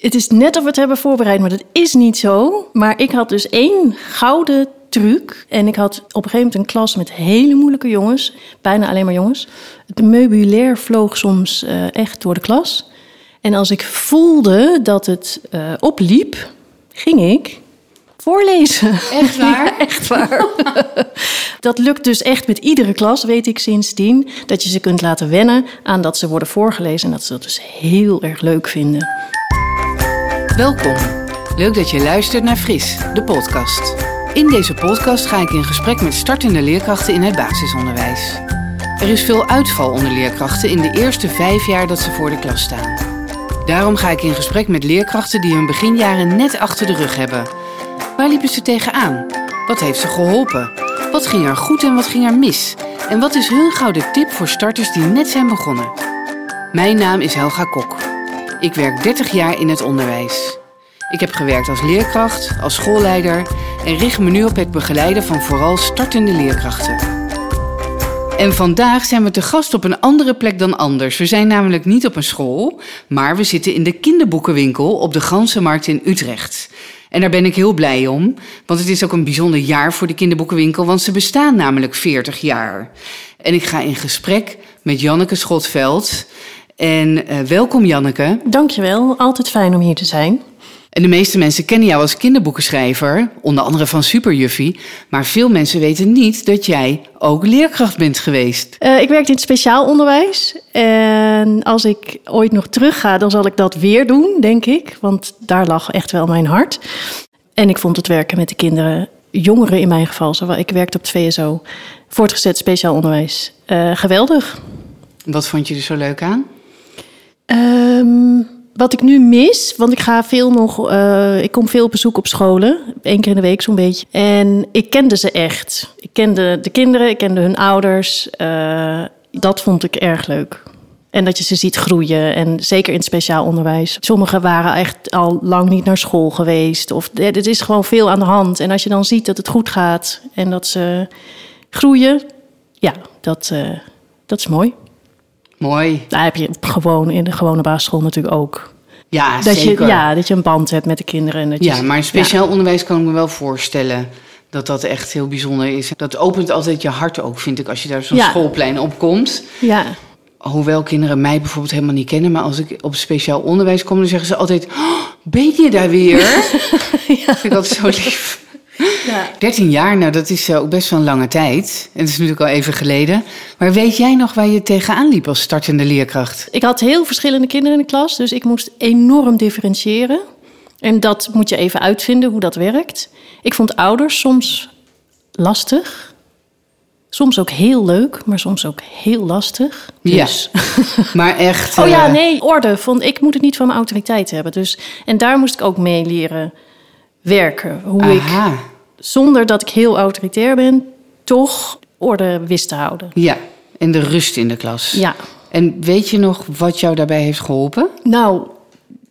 Het is net of we het hebben voorbereid, maar dat is niet zo. Maar ik had dus één gouden truc. En ik had op een gegeven moment een klas met hele moeilijke jongens. Bijna alleen maar jongens. Het meubilair vloog soms uh, echt door de klas. En als ik voelde dat het uh, opliep, ging ik voorlezen. Echt waar? Ja, echt waar. dat lukt dus echt met iedere klas, weet ik sindsdien. Dat je ze kunt laten wennen aan dat ze worden voorgelezen. En dat ze dat dus heel erg leuk vinden. Welkom. Leuk dat je luistert naar Fris, de podcast. In deze podcast ga ik in gesprek met startende leerkrachten in het basisonderwijs. Er is veel uitval onder leerkrachten in de eerste vijf jaar dat ze voor de klas staan. Daarom ga ik in gesprek met leerkrachten die hun beginjaren net achter de rug hebben. Waar liepen ze tegenaan? Wat heeft ze geholpen? Wat ging er goed en wat ging er mis? En wat is hun gouden tip voor starters die net zijn begonnen? Mijn naam is Helga Kok. Ik werk 30 jaar in het onderwijs. Ik heb gewerkt als leerkracht, als schoolleider en richt me nu op het begeleiden van vooral startende leerkrachten. En vandaag zijn we te gast op een andere plek dan anders. We zijn namelijk niet op een school, maar we zitten in de kinderboekenwinkel op de Gansenmarkt in Utrecht. En daar ben ik heel blij om, want het is ook een bijzonder jaar voor de kinderboekenwinkel, want ze bestaan namelijk 40 jaar. En ik ga in gesprek met Janneke Schotveld. En uh, welkom Janneke. Dankjewel, altijd fijn om hier te zijn. En de meeste mensen kennen jou als kinderboekenschrijver, onder andere van Superjuffie. Maar veel mensen weten niet dat jij ook leerkracht bent geweest. Uh, ik werkte in het speciaal onderwijs. En als ik ooit nog terug ga, dan zal ik dat weer doen, denk ik. Want daar lag echt wel mijn hart. En ik vond het werken met de kinderen, jongeren in mijn geval. Ik werkte op het VSO, voortgezet speciaal onderwijs. Uh, geweldig. Wat vond je er zo leuk aan? Wat ik nu mis, want ik ga veel nog, uh, ik kom veel op bezoek op scholen, één keer in de week zo'n beetje. En ik kende ze echt. Ik kende de kinderen, ik kende hun ouders. Uh, dat vond ik erg leuk. En dat je ze ziet groeien. En zeker in het speciaal onderwijs. Sommigen waren echt al lang niet naar school geweest. Of het is gewoon veel aan de hand. En als je dan ziet dat het goed gaat en dat ze groeien, ja, dat, dat is mooi. Mooi. Daar heb je gewoon in de gewone basisschool natuurlijk ook. Ja, dat zeker. Je, ja, dat je een band hebt met de kinderen. En dat ja, je, maar speciaal ja. onderwijs kan ik me wel voorstellen dat dat echt heel bijzonder is. Dat opent altijd je hart ook, vind ik, als je daar zo'n ja. schoolplein op komt. Ja. Hoewel kinderen mij bijvoorbeeld helemaal niet kennen, maar als ik op speciaal onderwijs kom, dan zeggen ze altijd: oh, Ben je daar weer? ja. Vind ik altijd zo lief. Ja. 13 jaar, nou dat is ook best wel een lange tijd. En dat is natuurlijk al even geleden. Maar weet jij nog waar je tegenaan liep als startende leerkracht? Ik had heel verschillende kinderen in de klas, dus ik moest enorm differentiëren. En dat moet je even uitvinden hoe dat werkt. Ik vond ouders soms lastig. Soms ook heel leuk, maar soms ook heel lastig. Dus. Ja, maar echt... oh ja, nee, orde. Vond, ik moet het niet van mijn autoriteit hebben. Dus, en daar moest ik ook mee leren werken. Hoe Aha. ik, zonder dat ik heel autoritair ben, toch orde wist te houden. Ja, en de rust in de klas. Ja. En weet je nog wat jou daarbij heeft geholpen? Nou,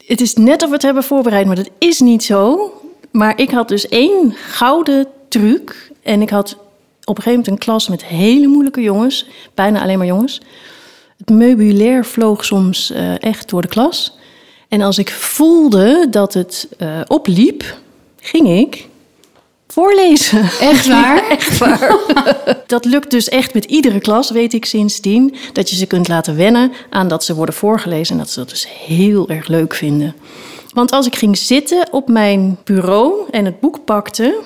het is net of we het hebben voorbereid, maar dat is niet zo. Maar ik had dus één gouden truc. En ik had op een gegeven moment een klas met hele moeilijke jongens. Bijna alleen maar jongens. Het meubilair vloog soms uh, echt door de klas. En als ik voelde dat het uh, opliep, ging ik voorlezen. Echt waar? Ja, echt waar. dat lukt dus echt met iedere klas, weet ik sindsdien. Dat je ze kunt laten wennen aan dat ze worden voorgelezen. En dat ze dat dus heel erg leuk vinden. Want als ik ging zitten op mijn bureau en het boek pakte,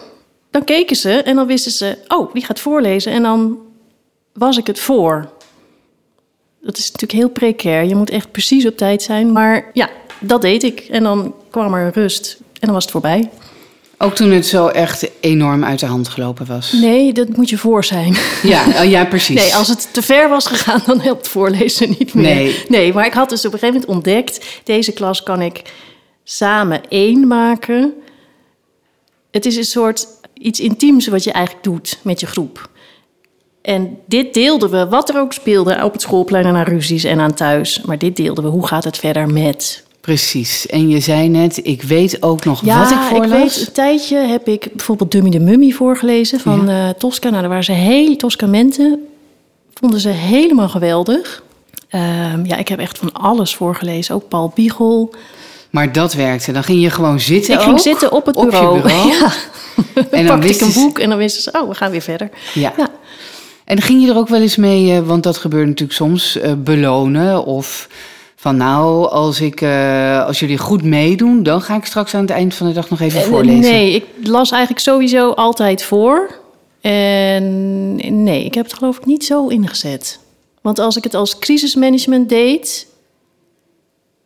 dan keken ze en dan wisten ze, oh, wie gaat voorlezen? En dan was ik het voor. Dat is natuurlijk heel precair. Je moet echt precies op tijd zijn. Maar ja, dat deed ik. En dan kwam er rust en dan was het voorbij. Ook toen het zo echt enorm uit de hand gelopen was. Nee, dat moet je voor zijn. Ja, oh ja precies. Nee, als het te ver was gegaan, dan helpt voorlezen niet meer. Nee. nee, maar ik had dus op een gegeven moment ontdekt... deze klas kan ik samen één maken. Het is een soort iets intiems wat je eigenlijk doet met je groep. En dit deelden we, wat er ook speelde op het schoolplein en aan ruzies en aan thuis. Maar dit deelden we, hoe gaat het verder met... Precies. En je zei net, ik weet ook nog ja, wat ik voorlas. ik weet, een tijdje heb ik bijvoorbeeld Dummy de Mummy voorgelezen van ja. uh, Tosca. Nou, daar waren ze heel Toscamenten. Vonden ze helemaal geweldig. Um, ja, ik heb echt van alles voorgelezen. Ook Paul Biegel. Maar dat werkte. Dan ging je gewoon zitten Ik ging zitten op het op je bureau. bureau. Ja. En dan pakte ik een boek en dan wisten ze, oh, we gaan weer verder. Ja. Ja. En ging je er ook wel eens mee, eh, want dat gebeurt natuurlijk soms, eh, belonen of van nou, als, ik, eh, als jullie goed meedoen, dan ga ik straks aan het eind van de dag nog even Eh, voorlezen. Nee, ik las eigenlijk sowieso altijd voor. En nee, ik heb het geloof ik niet zo ingezet. Want als ik het als crisismanagement deed,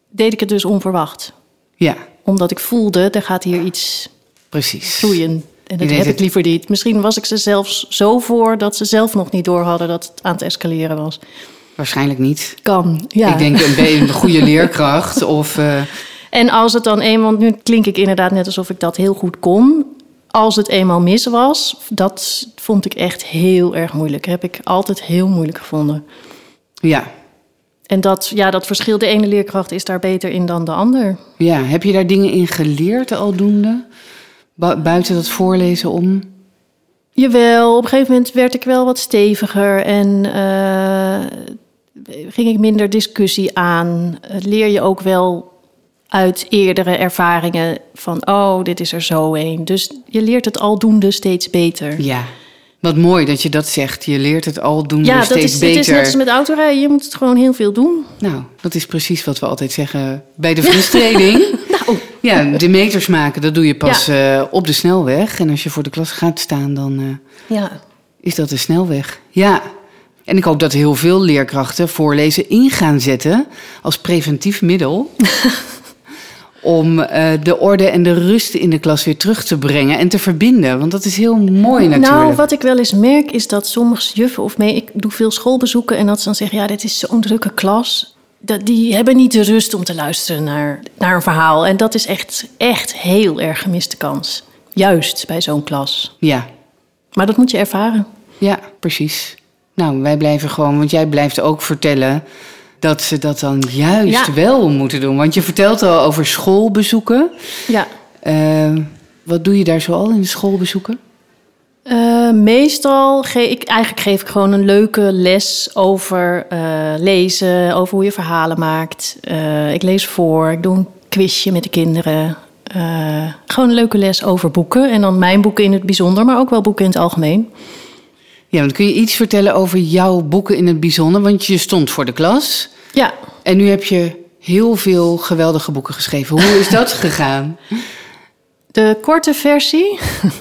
deed ik het dus onverwacht. Ja, Omdat ik voelde, er gaat hier iets precies. vloeien. En dat heb het- ik liever niet. Misschien was ik ze zelfs zo voor dat ze zelf nog niet door hadden dat het aan het escaleren was. Waarschijnlijk niet. Kan, ja. Ik denk een, een goede leerkracht of... eh, En als het dan eenmaal, nu klink ik inderdaad net alsof ik dat heel goed kon. Als het eenmaal mis was, dat vond ik echt heel erg moeilijk. Heb ik altijd heel moeilijk gevonden. ja. En dat, ja, dat verschil, de ene leerkracht is daar beter in dan de ander. ja, heb je daar dingen in geleerd aldoende? Bu- buiten dat voorlezen om? Jawel, op een gegeven moment werd ik wel wat steviger en eh, ging ik minder discussie aan. Leer je ook wel uit eerdere ervaringen van, oh, dit is er zo een. Dus je leert het aldoende steeds beter. Ja. Wat mooi dat je dat zegt. Je leert het aldoende Ja, dat steeds is, het beter. is net als met autorijden. Je moet het gewoon heel veel doen. Nou, dat is precies wat we altijd zeggen bij de vriendstraining. Nou, ja, de meters maken, dat doe je pas eh, op de snelweg. En als je voor de klas gaat staan, dan eh, ja. is dat de snelweg. Ja, en ik hoop dat heel veel leerkrachten voorlezen in gaan zetten als preventief middel. om eh, de orde en de rust in de klas weer terug te brengen en te verbinden. Want dat is heel mooi natuurlijk. Nou, wat ik wel eens merk is dat sommige juffen of mee... Ik doe veel schoolbezoeken en dat ze dan zeggen... ja, dit is zo'n drukke klas. Dat, die hebben niet de rust om te luisteren naar, naar een verhaal. En dat is echt, echt heel erg gemiste kans. Juist bij zo'n klas. Ja, Maar dat moet je ervaren. Ja, precies. Nou, wij blijven gewoon, want jij blijft ook vertellen dat ze dat dan juist Ja. wel moeten doen. Want je vertelt al over schoolbezoeken. Ja. Eh, wat doe je daar zoal in de schoolbezoeken? Eh, meestal geef ik eigenlijk geef ik gewoon een leuke les over eh, lezen, over hoe je verhalen maakt. Ik lees voor, ik doe een quizje met de kinderen. Gewoon een leuke les over boeken. En dan mijn boeken in het bijzonder, maar ook wel boeken in het algemeen. Ja, want kun je iets vertellen over jouw boeken in het bijzonder? Want je stond voor de klas Ja, en nu heb je heel veel geweldige boeken geschreven. Hoe is dat gegaan? de korte versie.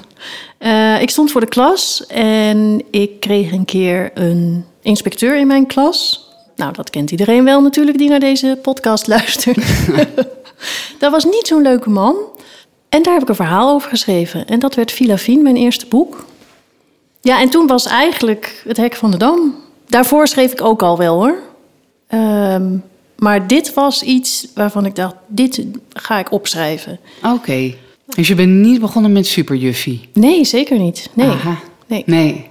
Eh, ik stond voor de klas en ik kreeg een keer een inspecteur in mijn klas. Nou, dat kent iedereen wel natuurlijk die naar deze podcast luistert. dat was niet zo'n leuke man. En daar heb ik een verhaal over geschreven. En dat werd Villa Fien, mijn eerste boek. Ja, en toen was eigenlijk het hek van de dam. Daarvoor schreef ik ook al wel hoor. Ehm, maar dit was iets waarvan ik dacht, dit ga ik opschrijven. Oké. Dus je bent niet begonnen met Superjuffie? Nee, zeker niet. Nee. Aha. nee. Nee.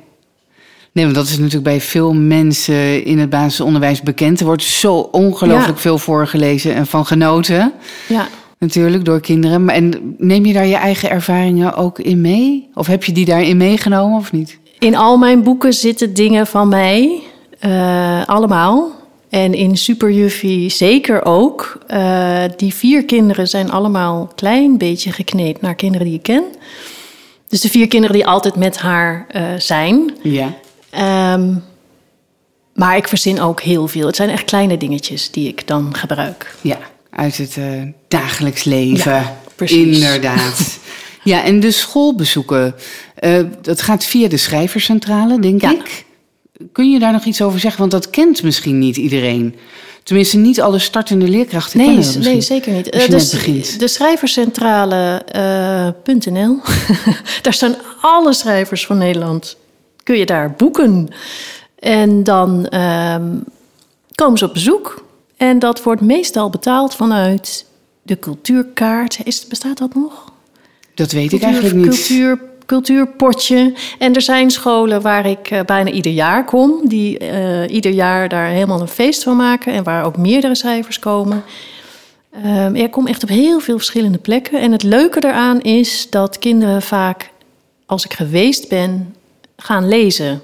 Nee, want dat is natuurlijk bij veel mensen in het basisonderwijs bekend. Er wordt zo ongelooflijk Ja. veel voorgelezen en van genoten. Ja. Natuurlijk, door kinderen. Maar en neem je daar je eigen ervaringen ook in mee? Of heb je die daarin meegenomen of niet? In al mijn boeken zitten dingen van mij. eh, allemaal. En in Superjuffie zeker ook. Eh, die vier kinderen zijn allemaal klein beetje gekneed naar kinderen die ik ken. Dus de vier kinderen die altijd met haar eh, zijn. Ja. Ehm, maar ik verzin ook heel veel. Het zijn echt kleine dingetjes die ik dan gebruik. Ja, uit het dagelijks leven. Ja, precies. Inderdaad. ja, en de schoolbezoeken. Eh, dat gaat via de schrijverscentrale, denk Ja. ik. Kun je daar nog iets over zeggen? Want dat kent misschien niet iedereen. Tenminste, niet alle startende leerkrachten Nee, kennen dat misschien. nee zeker niet. Eh, net de, de schrijverscentrale.nl. daar staan alle schrijvers van Nederland. Kun je daar boeken. En dan ehm, komen ze op bezoek. En dat wordt meestal betaald vanuit de cultuurkaart. Is, bestaat dat nog? Dat weet ik eigenlijk niet. Cultuur, cultuurpotje. En er zijn scholen waar ik eh, bijna ieder jaar kom, die eh, ieder jaar daar helemaal een feest van maken en waar ook meerdere schrijvers komen. Ehm ik kom echt op heel veel verschillende plekken. En het leuke daaraan is dat kinderen vaak, als ik geweest ben, gaan lezen.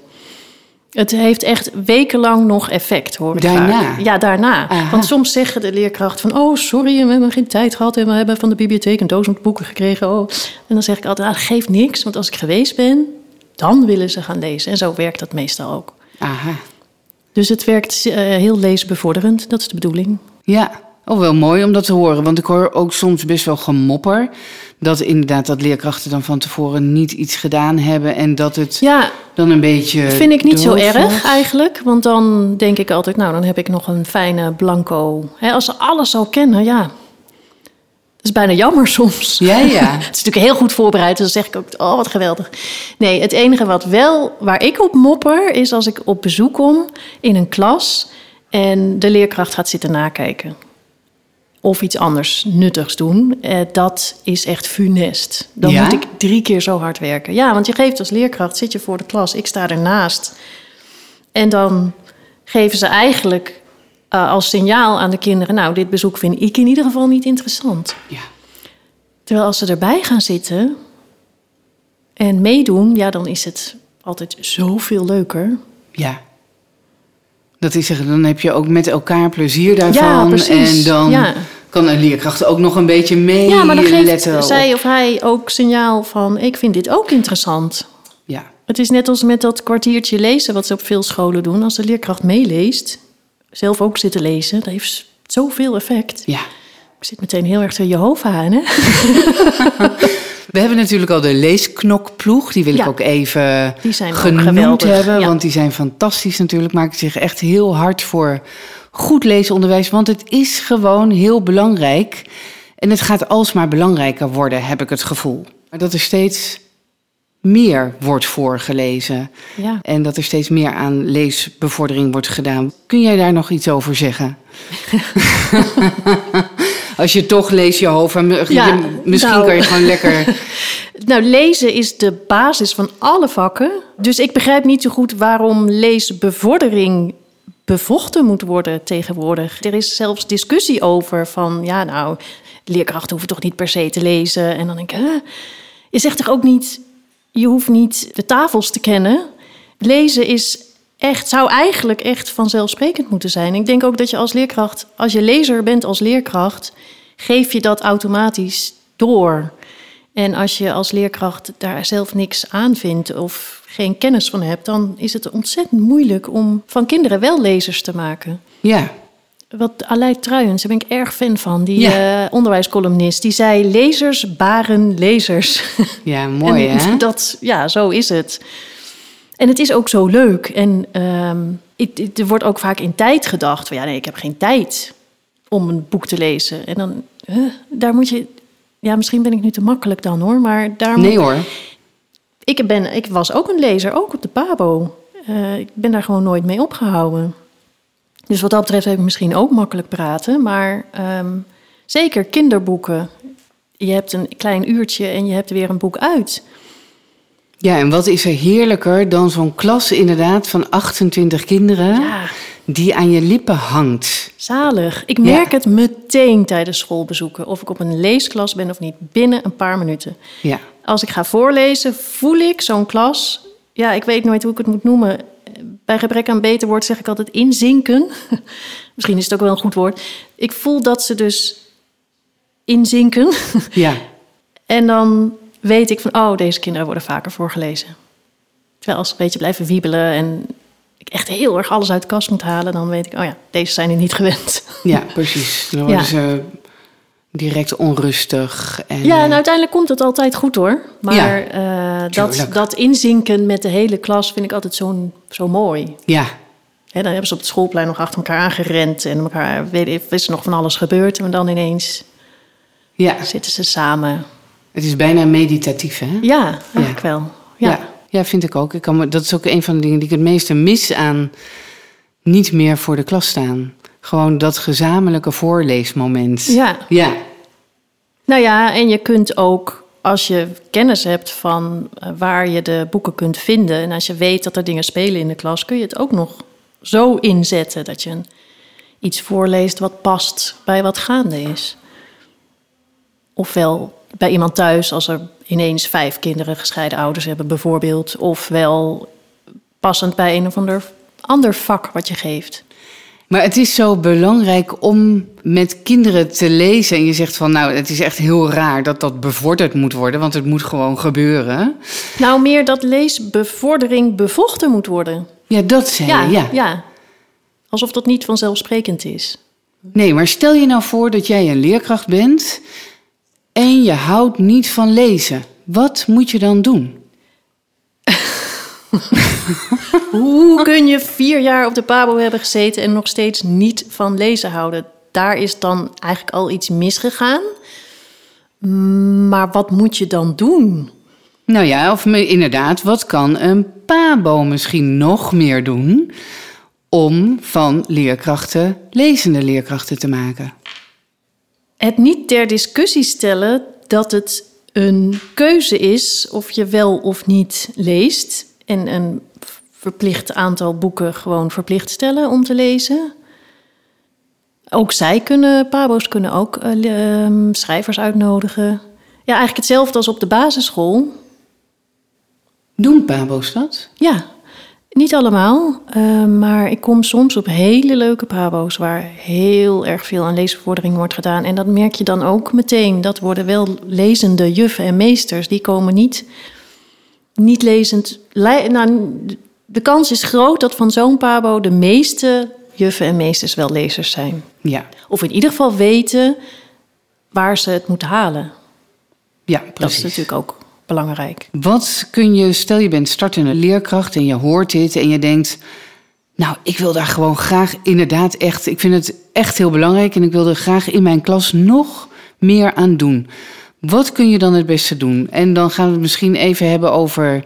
Het heeft echt wekenlang nog effect, hoor ik Daarna? vaak. Ja, daarna. Aha. Want soms zeggen de leerkrachten van... oh, sorry, we hebben geen tijd gehad... en we hebben van de bibliotheek een doos met boeken gekregen. Oh. En dan zeg ik altijd, ah, dat geeft niks. Want als ik geweest ben, dan willen ze gaan lezen. En zo werkt dat meestal ook. Aha. Dus het werkt eh, heel leesbevorderend, dat is de bedoeling. Ja, oh, wel mooi om dat te horen. Want ik hoor ook soms best wel gemopper. Dat inderdaad dat leerkrachten dan van tevoren niet iets gedaan hebben. En dat het Ja, dan een beetje. vind ik niet zo erg eigenlijk. Want dan denk ik altijd, nou, dan heb ik nog een fijne blanco. Als ze alles zo kennen, ja. Dat is bijna jammer soms. Ja, ja. Het is natuurlijk heel goed voorbereid, dus dan zeg ik ook, oh wat geweldig. Nee, het enige wat wel, waar ik op mopper, is als ik op bezoek kom in een klas en de leerkracht gaat zitten nakijken. Of iets anders nuttigs doen. Eh, dat is echt funest. Dan Ja? moet ik drie keer zo hard werken. Ja, want je geeft als leerkracht, zit je voor de klas, ik sta ernaast. En dan geven ze eigenlijk eh, als signaal aan de kinderen... nou, dit bezoek vind ik in ieder geval niet interessant. Ja. Terwijl als ze erbij gaan zitten en meedoen, ja, dan is het altijd zoveel leuker. ja. Dat is zeggen, dan heb je ook met elkaar plezier daarvan. En dan Ja. kan een leerkracht ook nog een beetje mee Ja, maar dan geeft zij of hij ook signaal van: ik vind dit ook interessant. Ja. Het is net als met dat kwartiertje lezen, wat ze op veel scholen doen. Als de leerkracht meeleest, zelf ook zitten lezen, dat heeft zoveel effect. ja. Ik zit meteen heel erg te Jehovah aan, hè? We hebben natuurlijk al de leesknokploeg. Die wil ik ook even ook genoemd hebben. ja. Want die zijn fantastisch natuurlijk. Maken zich echt heel hard voor goed leesonderwijs. Want het is gewoon heel belangrijk. En het gaat alsmaar belangrijker worden, heb ik het gevoel. Maar dat er steeds meer wordt voorgelezen. Ja. En dat er steeds meer aan leesbevordering wordt gedaan. Kun jij daar nog iets over zeggen? Als je toch leest, Jehovah, Ja, misschien nou. kan je gewoon lekker... Nou, lezen is de basis van alle vakken. Dus ik begrijp niet zo goed waarom leesbevordering bevochten moet worden tegenwoordig. Er is zelfs discussie over van, ja nou, leerkrachten hoeven toch niet per se te lezen. En dan denk ik, huh? je zegt toch ook niet, je hoeft niet de tafels te kennen. Lezen is echt, zou eigenlijk echt vanzelfsprekend moeten zijn. Ik denk ook dat je als leerkracht, als je lezer bent als leerkracht, geef je dat automatisch door. En als je als leerkracht daar zelf niks aan vindt of geen kennis van hebt, dan is het ontzettend moeilijk om van kinderen wel lezers te maken. Ja, Wat Aleid Truijens, daar ben ik erg fan van, die Ja. eh, onderwijscolumnist, die zei: lezers baren lezers. ja mooi En hè? Dat, ja, zo is het. En het is ook zo leuk. En ehm, het- het- er wordt ook vaak in tijd gedacht. Van, ja, nee, ik heb geen tijd om een boek te lezen. En dan, huh, daar moet je... Ja, misschien ben ik nu te makkelijk dan hoor. Maar daar Nee moet- hoor. ik, ben, ik was ook een lezer, ook op de Pabo. Eh, ik ben daar gewoon nooit mee opgehouden. Dus wat dat betreft heb ik misschien ook makkelijk praten. Maar ehm, zeker kinderboeken. Je hebt een klein uurtje en je hebt weer een boek uit. Ja, en wat is er heerlijker dan zo'n klas inderdaad van 28 kinderen Ja, die aan je lippen hangt. zalig. Ik merk het meteen tijdens schoolbezoeken. Of ik op een leesklas ben of niet. Binnen een paar minuten. Ja, Als ik ga voorlezen, voel ik zo'n klas. Ja, ik weet nooit hoe ik het moet noemen. Bij gebrek aan beter woord zeg ik altijd inzinken. Misschien is het ook wel een goed woord. Ik voel dat ze dus inzinken. ja, en dan weet ik van, oh, deze kinderen worden vaker voorgelezen. Terwijl als ze een beetje blijven wiebelen en ik echt heel erg alles uit de kast moet halen, dan weet ik, oh ja, deze zijn er niet gewend. ja, precies. Dan worden Ja. ze direct onrustig. En, Ja, en eh, uiteindelijk komt het altijd goed hoor. Maar Ja, eh, dat, dat inzinken met de hele klas vind ik altijd zo, zo mooi. ja, dan hebben ze op het schoolplein nog achter elkaar aangerend en elkaar weet ik, is er nog van alles gebeurd. En dan ineens ja, zitten ze samen. Het is bijna meditatief, hè? Ja, eigenlijk wel. Ja. Ja, ja, vind ik ook. Ik kan me, dat is ook een van de dingen die ik het meeste mis aan niet meer voor de klas staan. Gewoon dat gezamenlijke voorleesmoment. ja. Ja, Nou ja, en je kunt ook, als je kennis hebt van eh, waar je de boeken kunt vinden... en als je weet dat er dingen spelen in de klas... kun je het ook nog zo inzetten dat je iets voorleest wat past bij wat gaande is. Ofwel bij iemand thuis als er ineens vijf kinderen gescheiden ouders hebben bijvoorbeeld. Ofwel passend bij een of ander, ander vak wat je geeft. Maar het is zo belangrijk om met kinderen te lezen. En je zegt van, nou, het is echt heel raar dat dat bevorderd moet worden, want het moet gewoon gebeuren. Nou, meer dat leesbevordering bevochten moet worden. Ja, dat zei Ja, je, ja. ja. Alsof dat niet vanzelfsprekend is. Nee, maar stel je nou voor dat jij een leerkracht bent en je houdt niet van lezen. Wat moet je dan doen? Hoe kun je vier jaar op de Pabo hebben gezeten en nog steeds niet van lezen houden? Daar is dan eigenlijk al iets misgegaan. Maar wat moet je dan doen? Nou ja, of me- inderdaad, wat kan een pabo misschien nog meer doen om van leerkrachten lezende leerkrachten te maken? Het niet ter discussie stellen dat het een keuze is of je wel of niet leest. En een verplicht aantal boeken gewoon verplicht stellen om te lezen. Ook zij kunnen, pabo's kunnen ook eh, ehm, schrijvers uitnodigen. Ja, eigenlijk hetzelfde als op de basisschool. Doen pabo's dat? Ja, niet allemaal, eh, maar ik kom soms op hele leuke pabo's waar heel erg veel aan leesbevordering wordt gedaan. En dat merk je dan ook meteen. Dat worden wel lezende juffen en meesters. Die komen niet, niet lezend. le- Nou, de kans is groot dat van zo'n pabo de meeste juffen en meesters wel lezers zijn. Ja, Of in ieder geval weten waar ze het moeten halen. ja Dat is precies. natuurlijk ook belangrijk. Wat kun je, stel je bent startende leerkracht en je hoort dit en je denkt, nou, ik wil daar gewoon graag inderdaad echt, ik vind het echt heel belangrijk en ik wil er graag in mijn klas nog meer aan doen. Wat kun je dan het beste doen? En dan gaan we het misschien even hebben over,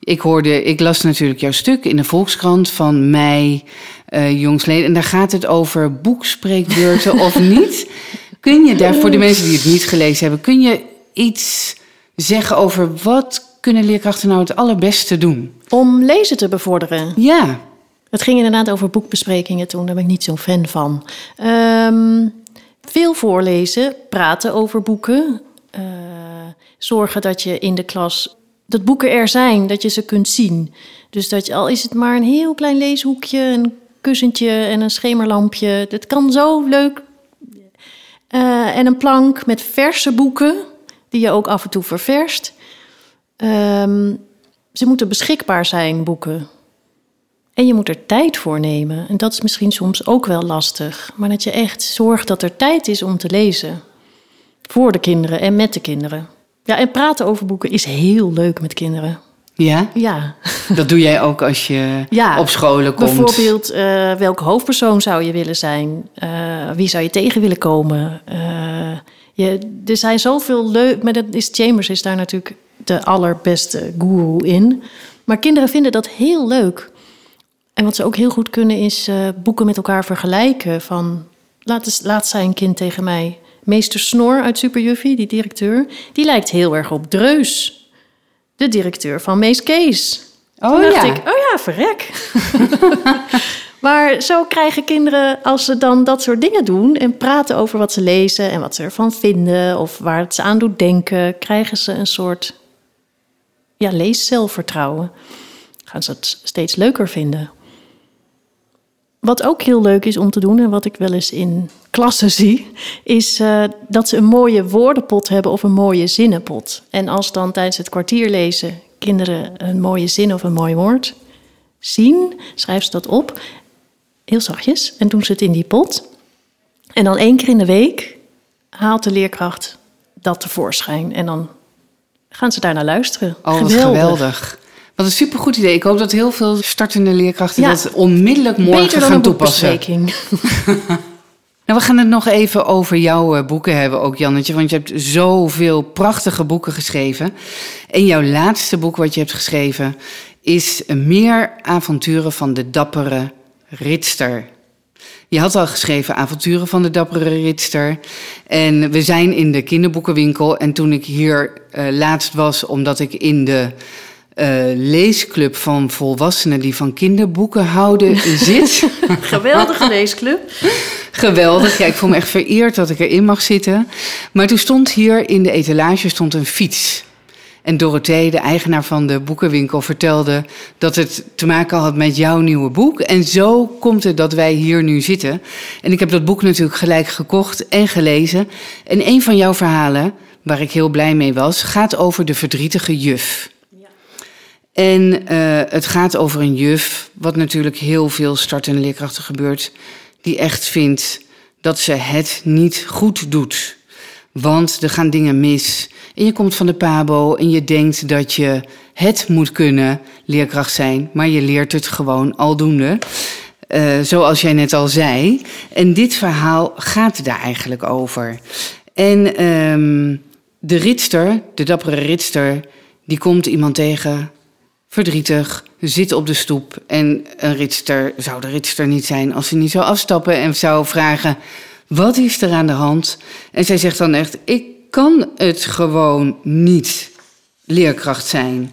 ik hoorde, ik las natuurlijk jouw stuk in de Volkskrant van mei, eh jongsleden, en daar gaat het over boekspreekbeurten of niet. Kun je daar, voor de mensen die het niet gelezen hebben, kun je iets zeggen over wat kunnen leerkrachten nou het allerbeste doen? Om lezen te bevorderen. Ja, Het ging inderdaad over boekbesprekingen toen, daar ben ik niet zo'n fan van. Ehm, veel voorlezen, praten over boeken. eh, zorgen dat je in de klas, dat boeken er zijn, dat je ze kunt zien. Dus dat je, al is het maar een heel klein leeshoekje, een kussentje en een schemerlampje. Dat kan zo leuk. Eh, en een plank met verse boeken, die je ook af en toe ververst. Ehm, ze moeten beschikbaar zijn, boeken. En je moet er tijd voor nemen. En dat is misschien soms ook wel lastig. Maar dat je echt zorgt dat er tijd is om te lezen. Voor de kinderen en met de kinderen. Ja, en praten over boeken is heel leuk met kinderen. ja. Ja, Dat doe jij ook als je Ja, op scholen komt. bijvoorbeeld eh, welke hoofdpersoon zou je willen zijn? Eh, wie zou je tegen willen komen? Eh, je, er zijn zoveel leuk... Maar dat is, Chambers is daar natuurlijk de allerbeste guru in. Maar kinderen vinden dat heel leuk. En wat ze ook heel goed kunnen is eh, boeken met elkaar vergelijken. Van, laat, eens, laat zei een kind tegen mij... Meester Snor uit Super Juffie, die directeur... die lijkt heel erg op Dreus. De directeur van Mees Kees. Oh Toen dacht ja. ik, oh ja, verrek. maar zo krijgen kinderen, als ze dan dat soort dingen doen... en praten over wat ze lezen en wat ze ervan vinden... of waar het ze aan doet denken... krijgen ze een soort ja, leeszelfvertrouwen. Gaan ze het steeds leuker vinden. Wat ook heel leuk is om te doen... en wat ik wel eens in klassen zie... is eh, dat ze een mooie woordenpot hebben of een mooie zinnenpot. En als dan tijdens het kwartier lezen... kinderen een mooie zin of een mooi woord zien... schrijven ze dat op, heel zachtjes... en doen ze het in die pot. En dan één keer in de week haalt de leerkracht dat tevoorschijn. En dan gaan ze daarnaar luisteren. Oh, wat geweldig. Wat een supergoed idee. Ik hoop dat heel veel startende leerkrachten Ja. dat onmiddellijk morgen Beter dan gaan een toepassen. Nou, we gaan het nog even over jouw eh, boeken hebben ook, Jannetje. Want je hebt zoveel prachtige boeken geschreven. En jouw laatste boek wat je hebt geschreven is Meer avonturen van de dappere ritster. Je had al geschreven Avonturen van de dappere ritster. En we zijn in de kinderboekenwinkel. En toen ik hier eh, laatst was, omdat ik in de eh, leesclub van volwassenen die van kinderboeken houden zit... Geweldige leesclub. Geweldig. Ja, ik voel me echt vereerd dat ik erin mag zitten. Maar toen stond hier in de etalage stond een fiets. En Dorothee, de eigenaar van de boekenwinkel, vertelde dat het te maken had met jouw nieuwe boek. En zo komt het dat wij hier nu zitten. En ik heb dat boek natuurlijk gelijk gekocht en gelezen. En een van jouw verhalen, waar ik heel blij mee was, gaat over de verdrietige juf. En uh, het gaat over een juf, wat natuurlijk heel veel startende leerkrachten gebeurt, die echt vindt dat ze het niet goed doet. Want er gaan dingen mis. En je komt van de Pabo en je denkt dat je het moet kunnen, leerkracht zijn, maar je leert het gewoon aldoende. Uh, zoals jij net al zei. En dit verhaal gaat daar eigenlijk over. En um, de ritster, de dappere ritster, die komt iemand tegen verdrietig, zit op de stoep. En een ritster zou de ritster niet zijn als ze niet zou afstappen en zou vragen: Wat is er aan de hand? En zij zegt dan echt: Ik kan het gewoon niet leerkracht zijn.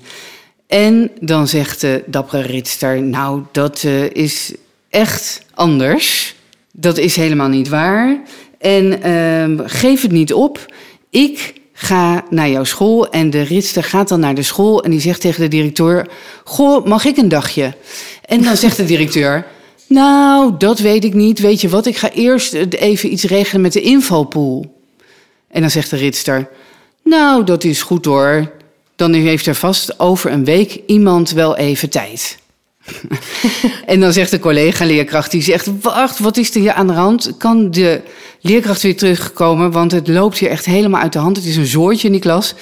En dan zegt de dappere ritster: Nou, dat uh, is echt anders. Dat is helemaal niet waar. En uh, geef het niet op. Ik ga naar jouw school. En de ritster gaat dan naar de school en die zegt tegen de directeur: Goh, mag ik een dagje? En dan zegt de directeur: Nou, dat weet ik niet. Weet je wat, ik ga eerst even iets regelen met de invalpool. En dan zegt de ritster: Nou, dat is goed hoor. Dan heeft er vast over een week iemand wel even tijd. en dan zegt de collega-leerkracht, die zegt... wacht, wat is er hier aan de hand? Kan de leerkracht weer terugkomen? Want het loopt hier echt helemaal uit de hand. Het is een zoortje in die klas.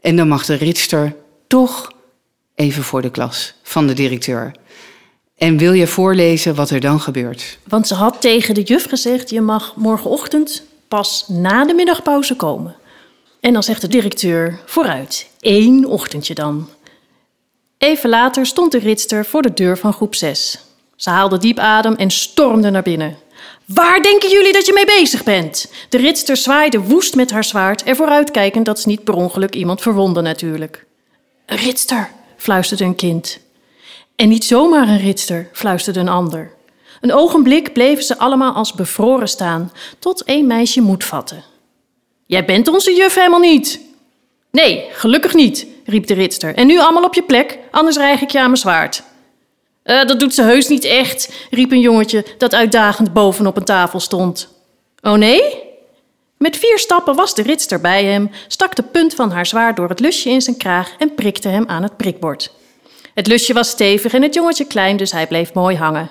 En dan mag de ritster toch even voor de klas van de directeur. En wil je voorlezen wat er dan gebeurt? Want ze had tegen de juf gezegd... je mag morgenochtend pas na de middagpauze komen. En dan zegt de directeur, vooruit, één ochtendje dan... Even later stond de ritster voor de deur van groep 6. Ze haalde diep adem en stormde naar binnen. Waar denken jullie dat je mee bezig bent? De ritster zwaaide woest met haar zwaard, ervoor uitkijkend dat ze niet per ongeluk iemand verwondde natuurlijk. Ritster, fluisterde een kind. En niet zomaar een ritster, fluisterde een ander. Een ogenblik bleven ze allemaal als bevroren staan, tot een meisje moed vatte. Jij bent onze juf helemaal niet. Nee, gelukkig niet, riep de ritster. En nu allemaal op je plek, anders rijg ik je aan mijn zwaard. Uh, dat doet ze heus niet echt, riep een jongetje dat uitdagend bovenop een tafel stond. Oh nee? Met vier stappen was de ritster bij hem, stak de punt van haar zwaard door het lusje in zijn kraag en prikte hem aan het prikbord. Het lusje was stevig en het jongetje klein, dus hij bleef mooi hangen.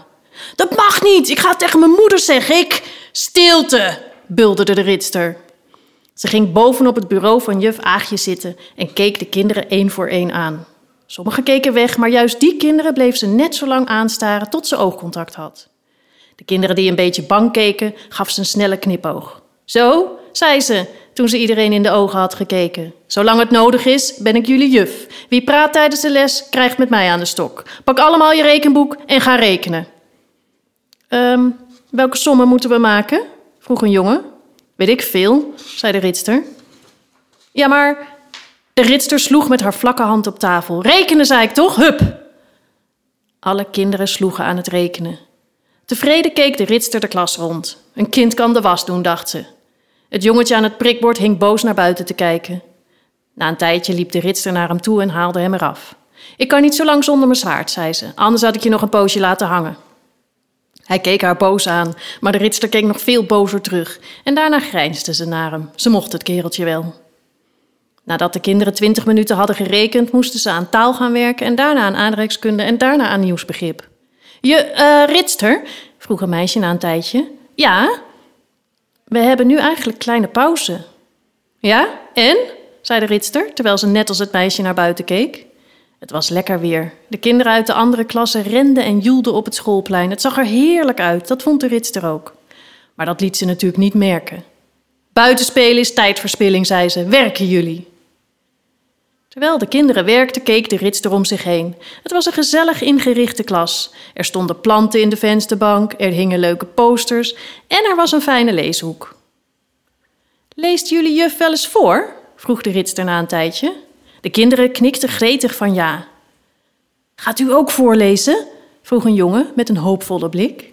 Dat mag niet, ik ga het tegen mijn moeder zeggen, ik... Stilte, bulderde de ritster. Ze ging bovenop het bureau van juf Aagje zitten en keek de kinderen één voor één aan. Sommigen keken weg, maar juist die kinderen bleef ze net zo lang aanstaren tot ze oogcontact had. De kinderen die een beetje bang keken, gaf ze een snelle knipoog. Zo, zei ze, toen ze iedereen in de ogen had gekeken. Zolang het nodig is, ben ik jullie juf. Wie praat tijdens de les, krijgt met mij aan de stok. Pak allemaal je rekenboek en ga rekenen. Um, welke sommen moeten we maken? vroeg een jongen. Weet ik veel, zei de ritster. Ja, maar de ritster sloeg met haar vlakke hand op tafel. Rekenen, zei ik toch? Hup! Alle kinderen sloegen aan het rekenen. Tevreden keek de ritster de klas rond. Een kind kan de was doen, dacht ze. Het jongetje aan het prikbord hing boos naar buiten te kijken. Na een tijdje liep de ritster naar hem toe en haalde hem eraf. Ik kan niet zo lang zonder mijn zwaard, zei ze. Anders had ik je nog een poosje laten hangen. Hij keek haar boos aan, maar de ritster keek nog veel bozer terug. En daarna grijnsde ze naar hem. Ze mocht het kereltje wel. Nadat de kinderen twintig minuten hadden gerekend, moesten ze aan taal gaan werken en daarna aan aardrijkskunde en daarna aan nieuwsbegrip. Je, uh, ritster? vroeg een meisje na een tijdje. Ja? We hebben nu eigenlijk kleine pauze. Ja? En? zei de ritster, terwijl ze net als het meisje naar buiten keek. Het was lekker weer. De kinderen uit de andere klassen renden en joelden op het schoolplein. Het zag er heerlijk uit, dat vond de ritster ook. Maar dat liet ze natuurlijk niet merken. Buitenspelen is tijdverspilling, zei ze. Werken jullie? Terwijl de kinderen werkten, keek de ritster om zich heen. Het was een gezellig ingerichte klas. Er stonden planten in de vensterbank, er hingen leuke posters en er was een fijne leeshoek. Leest jullie juf wel eens voor? vroeg de ritster na een tijdje. De kinderen knikten gretig van ja. Gaat u ook voorlezen? vroeg een jongen met een hoopvolle blik.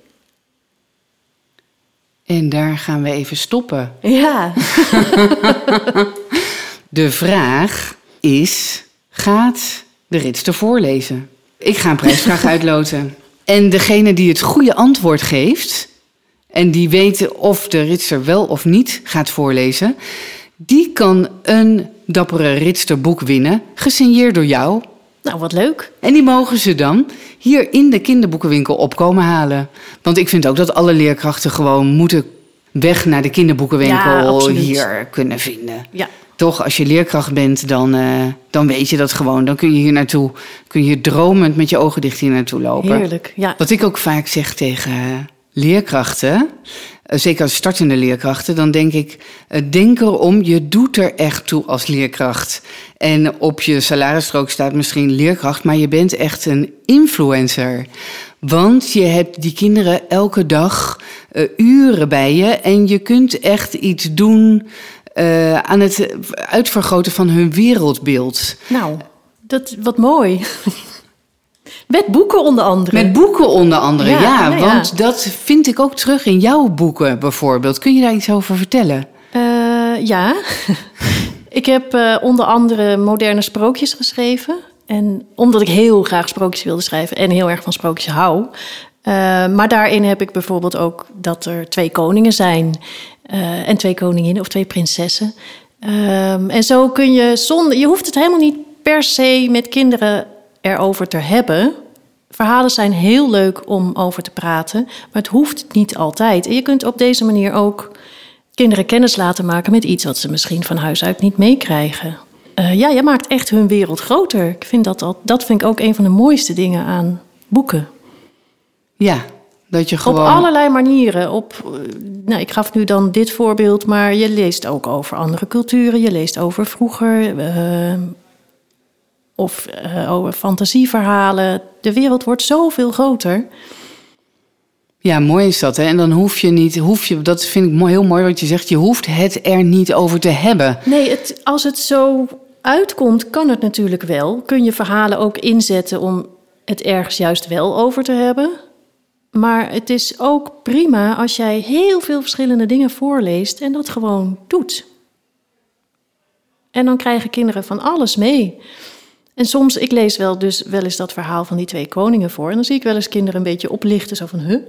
En daar gaan we even stoppen. Ja. De vraag is: gaat de ritster voorlezen. Ik ga een prijsvraag uitloten. En degene die het goede antwoord geeft... en die weet of de ritster wel of niet gaat voorlezen... die kan een dappere ritsterboek winnen, gesigneerd door jou... Nou, wat leuk. En die mogen ze dan hier in de kinderboekenwinkel opkomen halen. Want ik vind ook dat alle leerkrachten gewoon moeten weg naar de kinderboekenwinkel Ja, hier kunnen vinden. Ja, Toch, als je leerkracht bent, dan, eh, dan weet je dat gewoon. Dan kun je hier naartoe, kun je dromend met je ogen dicht hier naartoe lopen. heerlijk. Ja. Wat ik ook vaak zeg tegen leerkrachten, eh, zeker als startende leerkrachten, dan denk ik, eh, denk erom, je doet er echt toe als leerkracht. En op je salarisstrook staat misschien leerkracht, maar je bent echt een influencer. Want je hebt die kinderen elke dag uren bij je en je kunt echt iets doen eh, aan het uitvergroten van hun wereldbeeld. Nou, dat, wat mooi. Met boeken onder andere. Met boeken onder andere, ja. Ja, nou ja. Want dat vind ik ook terug in jouw boeken bijvoorbeeld. Kun je daar iets over vertellen? Eh, ja, ik heb eh, onder andere moderne sprookjes geschreven. En omdat ik heel graag sprookjes wilde schrijven en heel erg van sprookjes hou. Maar daarin heb ik bijvoorbeeld ook dat er twee koningen zijn. Eh, en twee koninginnen of twee prinsessen. Ehm, en zo kun je zonder. Je hoeft het helemaal niet per se met kinderen erover te hebben. Verhalen zijn heel leuk om over te praten, maar het hoeft niet altijd. En je kunt op deze manier ook kinderen kennis laten maken met iets wat ze misschien van huis uit niet meekrijgen. Eh, ja, je maakt echt hun wereld groter. Ik vind dat, dat vind ik ook een van de mooiste dingen aan boeken. Ja, dat je Op gewoon... allerlei manieren. Op, eh, nou, ik gaf nu dan dit voorbeeld, maar je leest ook over andere culturen. Je leest over vroeger. eh, of eh, over fantasieverhalen. De wereld wordt zoveel groter. Ja, mooi is dat. Hè? En dan hoef je niet, hoef je, dat vind ik mooi, heel mooi wat je zegt, je hoeft het er niet over te hebben. Nee, het, als het zo uitkomt, kan het natuurlijk wel. Kun je verhalen ook inzetten om het ergens juist wel over te hebben. Maar het is ook prima als jij heel veel verschillende dingen voorleest en dat gewoon doet. En dan krijgen kinderen van alles mee. En soms, ik lees wel dus wel eens dat verhaal van die twee koningen voor. En dan zie ik wel eens kinderen een beetje oplichten, zo van, huh?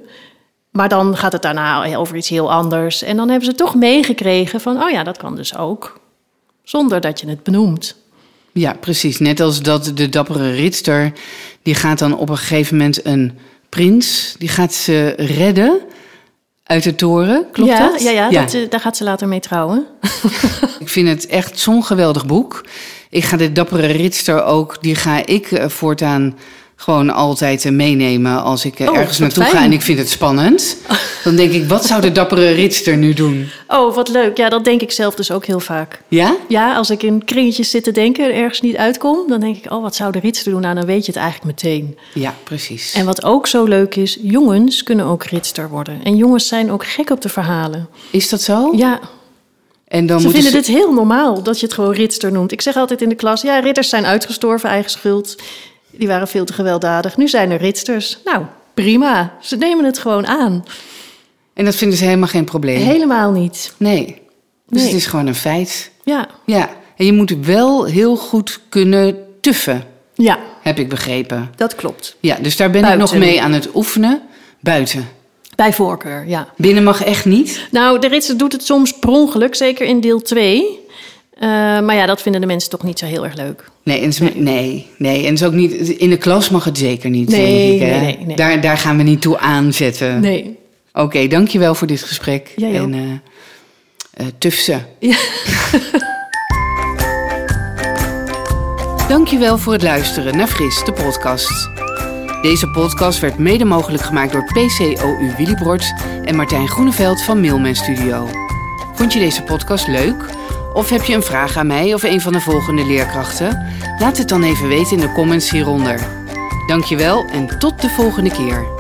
Maar dan gaat het daarna over iets heel anders. En dan hebben ze toch meegekregen van, oh ja, dat kan dus ook. Zonder dat je het benoemt. Ja, precies. Net als dat de dappere ritster, die gaat dan op een gegeven moment een prins, die gaat ze redden uit de toren. Klopt ja, dat? Ja, ja, Dat, eh, daar gaat ze later mee trouwen. Ik vind het echt zo'n geweldig boek. Ik ga de dappere ritster ook, die ga ik eh, voortaan gewoon altijd eh, meenemen als ik eh, Oh, ergens naartoe ga en ik vind het spannend. Dan denk ik, wat zou de dappere ritster nu doen? Oh, wat leuk. Ja, dat denk ik zelf dus ook heel vaak. Ja? Ja, als ik in kringetjes zit te denken en ergens niet uitkom... dan denk ik, oh, wat zou de ritster doen? Nou, dan weet je het eigenlijk meteen. Ja, precies. En wat ook zo leuk is, jongens kunnen ook ritster worden. En jongens zijn ook gek op de verhalen. Is dat zo? Ja, En dan ze vinden dit heel normaal dat je het gewoon ritster noemt. Ik zeg altijd in de klas, ja, ridders zijn uitgestorven, eigen schuld. Die waren veel te gewelddadig. Nu zijn er ritsters. Nou, prima. Ze nemen het gewoon aan. En dat vinden ze helemaal geen probleem. Helemaal niet. Nee. Dus Nee. het is gewoon een feit. Ja, Ja. En je moet wel heel goed kunnen tuffen, ja heb ik begrepen. dat klopt. Ja, dus daar ben ik nog mee aan het oefenen. Buiten. Bij voorkeur, ja. Binnen mag echt niet. Nou, de ritser doet het soms per ongeluk, zeker in deel 2. Eh, maar ja, dat vinden de mensen toch niet zo heel erg leuk. Nee, en is, nee, nee, en is ook niet. In de klas mag het zeker niet. Nee, denk ik, hè? nee. Daar, daar gaan we niet toe aanzetten. Nee. Oké, dankjewel voor dit gesprek. En eh eh, tufse. Ja. Dankjewel voor het luisteren naar Fris, de podcast. Deze podcast werd mede mogelijk gemaakt door PCOU Willibrord en Martijn Groeneveld van Mailman Studio. Vond je deze podcast leuk? Of heb je een vraag aan mij of een van de volgende leerkrachten? Laat het dan even weten in de comments hieronder. Dankjewel en tot de volgende keer.